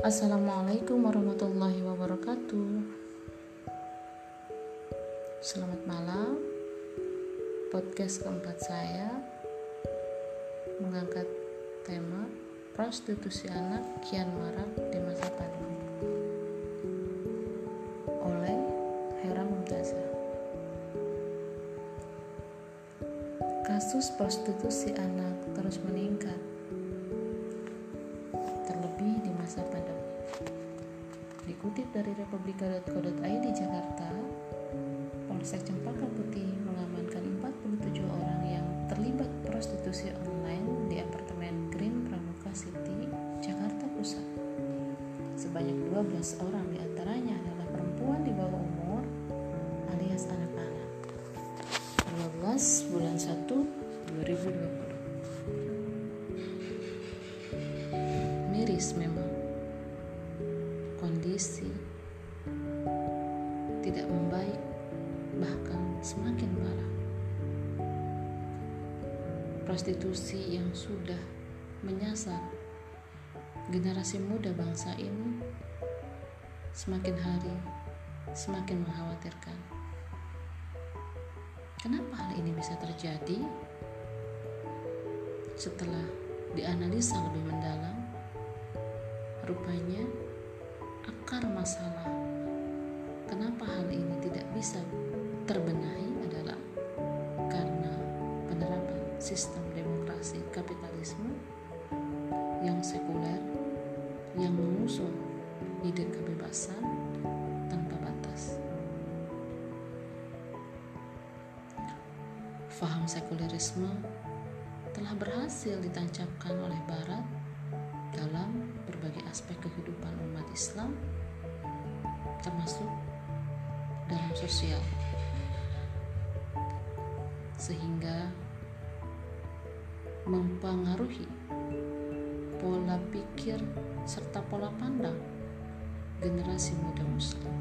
Assalamualaikum warahmatullahi wabarakatuh. Selamat malam. Podcast keempat saya mengangkat tema prostitusi anak kian marak di masa pandemi oleh Hera Mumtazah. Kasus prostitusi anak terus meningkat Dikutip dari republika.co.id Jakarta, Polsek Cempaka Putih mengamankan 47 orang yang terlibat prostitusi online di apartemen Green Pramuka City, Jakarta Pusat. Sebanyak 12 orang di antaranya adalah perempuan di bawah umur alias anak-anak. 12 bulan 1 2020 miris memang kondisi tidak membaik bahkan semakin parah. Prostitusi yang sudah menyasar generasi muda bangsa ini semakin hari semakin mengkhawatirkan. Kenapa hal ini bisa terjadi? Setelah dianalisa lebih mendalam Rupanya akar masalah kenapa hal ini tidak bisa terbenahi adalah karena penerapan sistem demokrasi kapitalisme yang sekuler yang mengusung ide kebebasan tanpa batas. Faham sekulerisme telah berhasil ditancapkan oleh Barat dalam berbagai aspek kehidupan umat Islam, termasuk dalam sosial, sehingga mempengaruhi pola pikir serta pola pandang generasi muda Muslim.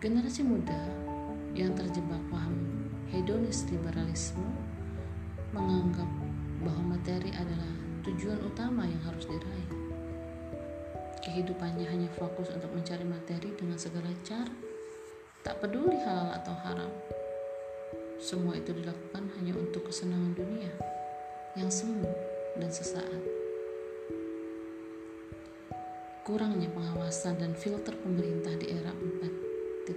Generasi muda yang terjebak paham hedonis liberalisme menganggap materi adalah tujuan utama yang harus diraih. Kehidupannya hanya fokus untuk mencari materi dengan segala cara, tak peduli halal atau haram. Semua itu dilakukan hanya untuk kesenangan dunia yang semu dan sesaat. Kurangnya pengawasan dan filter pemerintah di era 4.0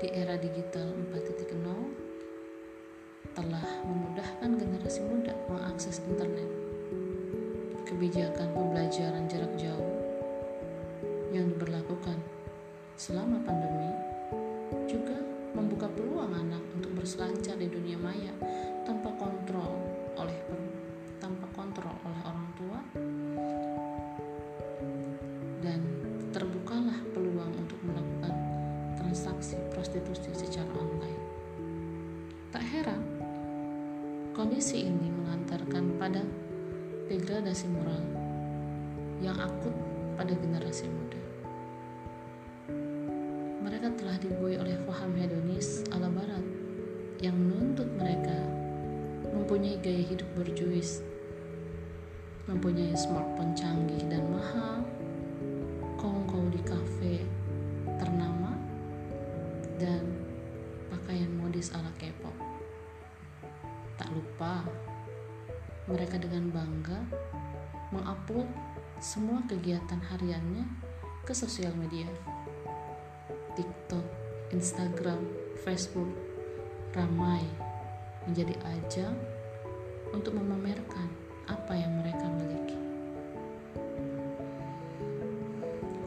di era digital 4.0 telah memudahkan generasi muda mengakses internet. Kebijakan pembelajaran jarak jauh yang diberlakukan selama pandemi juga membuka peluang anak untuk berselancar di dunia maya tanpa kontrol oleh tanpa kontrol oleh orang tua Kondisi ini mengantarkan pada degradasi moral yang akut pada generasi muda. Mereka telah dibuai oleh faham hedonis ala barat yang menuntut mereka mempunyai gaya hidup berjuis, mempunyai smartphone canggih dan mahal, kongkow di kafe ternama, dan pakaian modis ala K-pop. Lupa, mereka dengan bangga mengupload semua kegiatan hariannya ke sosial media. TikTok, Instagram, Facebook ramai menjadi ajang untuk memamerkan apa yang mereka miliki.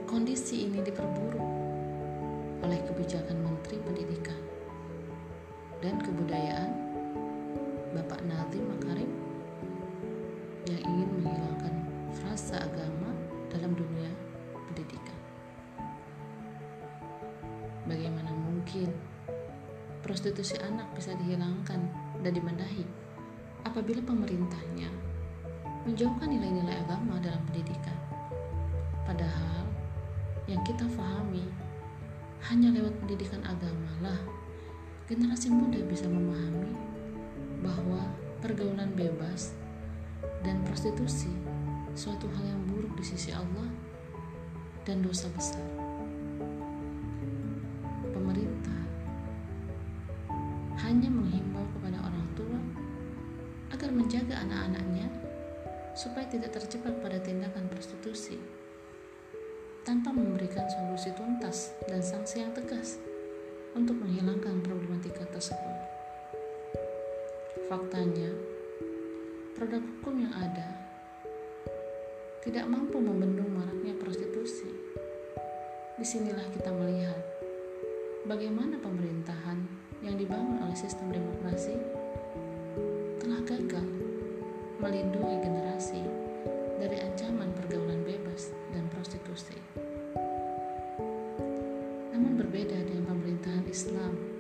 Kondisi ini diperburuk oleh kebijakan Menteri Pendidikan dan Kebudayaan Bapak Nazim Makarim yang ingin menghilangkan frasa agama dalam dunia pendidikan. Bagaimana mungkin prostitusi anak bisa dihilangkan dan dibenahi apabila pemerintahnya menjauhkan nilai-nilai agama dalam pendidikan? Padahal yang kita pahami hanya lewat pendidikan agama lah generasi muda bisa memahami bahwa pergaulan bebas dan prostitusi suatu hal yang buruk di sisi Allah dan dosa besar. Pemerintah hanya menghimbau kepada orang tua agar menjaga anak-anaknya supaya tidak terjebak pada tindakan prostitusi tanpa memberikan solusi tuntas dan sanksi yang tegas untuk menghilangkan problematika tersebut. Faktanya, produk hukum yang ada tidak mampu membendung maraknya prostitusi. Di sinilah kita melihat bagaimana pemerintahan yang dibangun oleh sistem demokrasi telah gagal melindungi generasi dari ancaman pergaulan bebas dan prostitusi. Namun berbeda dengan pemerintahan Islam.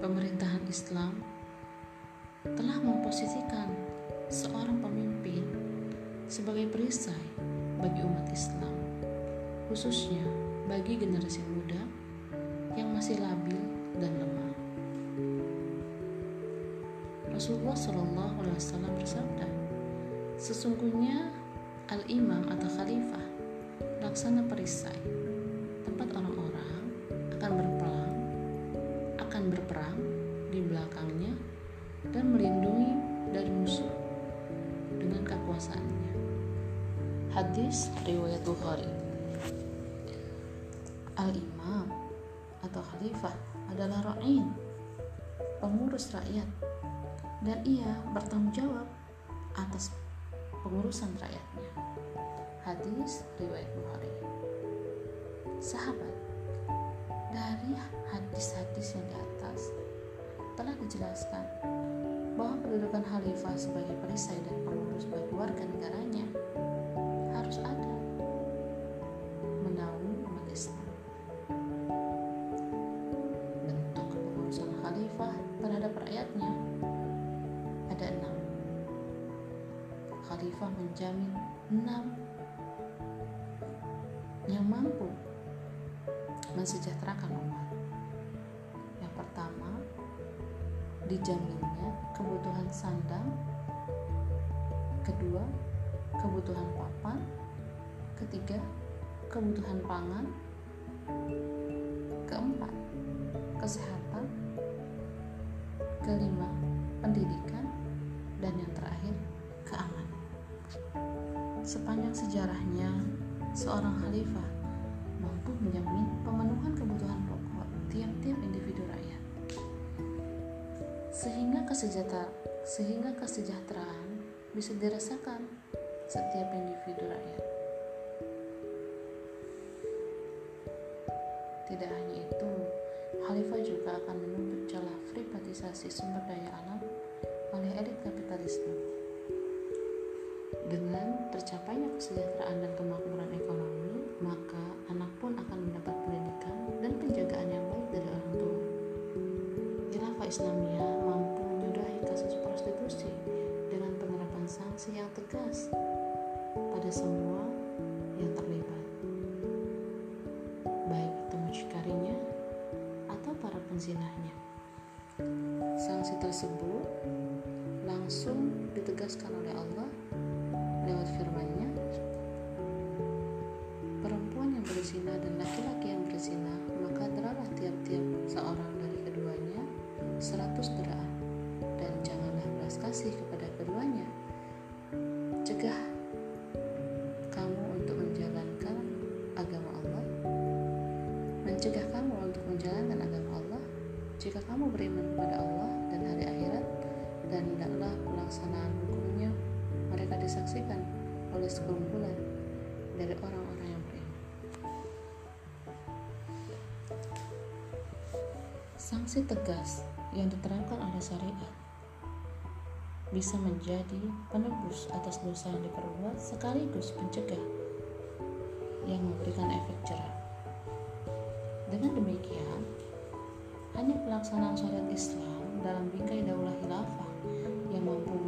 Pemerintahan Islam telah memposisikan seorang pemimpin sebagai perisai bagi umat Islam, khususnya bagi generasi muda yang masih labil dan lemah. Rasulullah Shallallahu Alaihi Wasallam bersabda, sesungguhnya al-imam atau khalifah laksana perisai tempat orang-orang akan berperang berperang di belakangnya dan melindungi dari musuh dengan kekuasaannya. Hadis riwayat Bukhari. Al-imam atau khalifah adalah ra'in, pengurus rakyat dan ia bertanggung jawab atas pengurusan rakyatnya. Hadis riwayat Bukhari. Sahabat, dari hadis-hadis yang di atas telah dijelaskan bahwa kedudukan khalifah sebagai perisai dan pengurus bagi warga negaranya harus ada menaungi umat Islam. Bentuk kepengurusan khalifah terhadap rakyatnya ada enam. Khalifah menjamin enam yang mampu mensejahterakan umat. Yang pertama, dijaminnya kebutuhan sandang. Kedua, kebutuhan papan. Ketiga, kebutuhan pangan. Keempat, kesehatan. Kelima, pendidikan dan yang terakhir keamanan. Sepanjang sejarahnya, seorang khalifah mampu menjamin pemenuhan kebutuhan pokok tiap-tiap individu rakyat. Sehingga kesejahteraan, sehingga kesejahteraan bisa dirasakan setiap individu rakyat. Tidak hanya itu, khalifah juga akan menuntut celah privatisasi sumber daya alam oleh elit kapitalisme. Dengan tercapainya kesejahteraan dan kemakmuran ekonomi, maka anak pun akan mendapat pendidikan dan penjagaan yang baik dari orang tua. Khilafah Islamiyah mampu menyudahi kasus prostitusi dengan penerapan sanksi yang tegas pada semua jika kamu beriman kepada Allah dan hari akhirat dan hendaklah pelaksanaan hukumnya mereka disaksikan oleh sekumpulan dari orang-orang yang beriman. Sanksi tegas yang diterapkan oleh syariat bisa menjadi penebus atas dosa yang diperbuat sekaligus pencegah yang memberikan efek jerah. Dengan demikian, hanya pelaksanaan syariat Islam dalam bingkai daulah khilafah yang mampu